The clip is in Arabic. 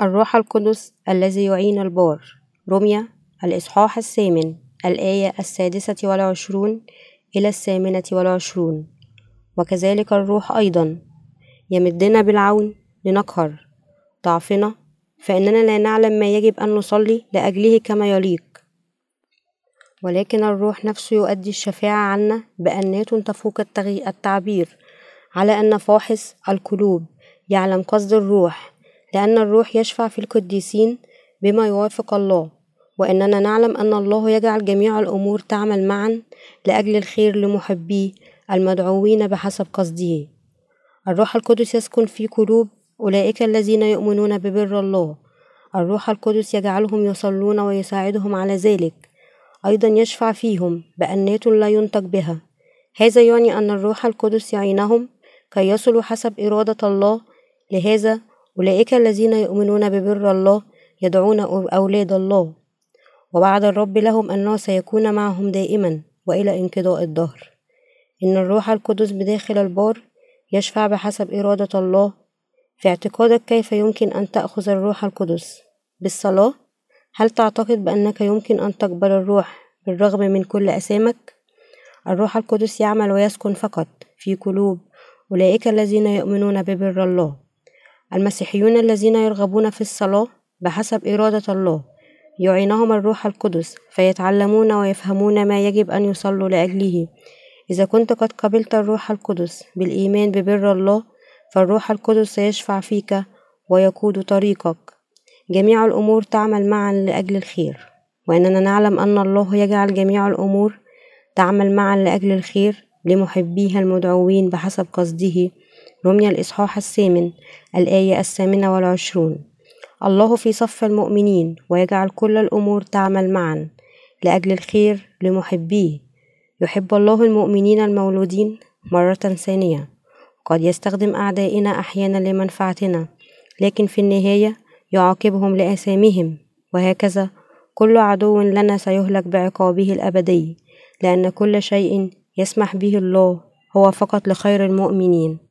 الروح القدس الذي يعين البار. رمية الإصحاح الثامن الآية السادسة والعشرون إلى الثامنة والعشرون. وكذلك الروح أيضا. يمدنا بالعون لنقهر. ضعفنا فإننا لا نعلم ما يجب أن نصلي لأجله كما يليق. ولكن الروح نفسه يؤدي الشفاعة عنا بأنات تفوق التعبير على أن فاحص القلوب يعلم قصد الروح. لأن الروح يشفع في القديسين بما يوافق الله وإننا نعلم أن الله يجعل جميع الأمور تعمل معا لأجل الخير لمحبيه المدعوين بحسب قصده. الروح القدس يسكن في قلوب أولئك الذين يؤمنون ببر الله. الروح القدس يجعلهم يصلون ويساعدهم على ذلك. أيضا يشفع فيهم بأنات لا ينطق بها. هذا يعني أن الروح القدس يعينهم كي يصلوا حسب إرادة الله. لهذا أولئك الذين يؤمنون ببر الله يدعون أولاد الله. ووعد الرب لهم أنه سيكون معهم دائما وإلى انقضاء الدهر. إن الروح القدس بداخل البار يشفع بحسب إرادة الله. في اعتقادك كيف يمكن أن تأخذ الروح القدس؟ بالصلاة؟ هل تعتقد بأنك يمكن أن تقبل الروح بالرغم من كل أسامك؟ الروح القدس يعمل ويسكن فقط في قلوب أولئك الذين يؤمنون ببر الله. المسيحيون الذين يرغبون في الصلاة بحسب إرادة الله يعينهم الروح القدس فيتعلمون ويفهمون ما يجب أن يصلوا لأجله. إذا كنت قد قبلت الروح القدس بالإيمان ببر الله فالروح القدس سيشفع فيك ويقود طريقك. جميع الأمور تعمل معا لأجل الخير. وإننا نعلم أن الله يجعل جميع الأمور تعمل معا لأجل الخير لمحبيه المدعوين بحسب قصده. رمي الإصحاح الثامن الآية الثامنة والعشرون. الله في صف المؤمنين ويجعل كل الأمور تعمل معا لأجل الخير لمحبيه. يحب الله المؤمنين المولودين مرة ثانية. قد يستخدم أعدائنا أحيانا لمنفعتنا لكن في النهاية يعاقبهم لآثامهم وهكذا كل عدو لنا سيهلك بعقابه الأبدي لأن كل شيء يسمح به الله هو فقط لخير المؤمنين.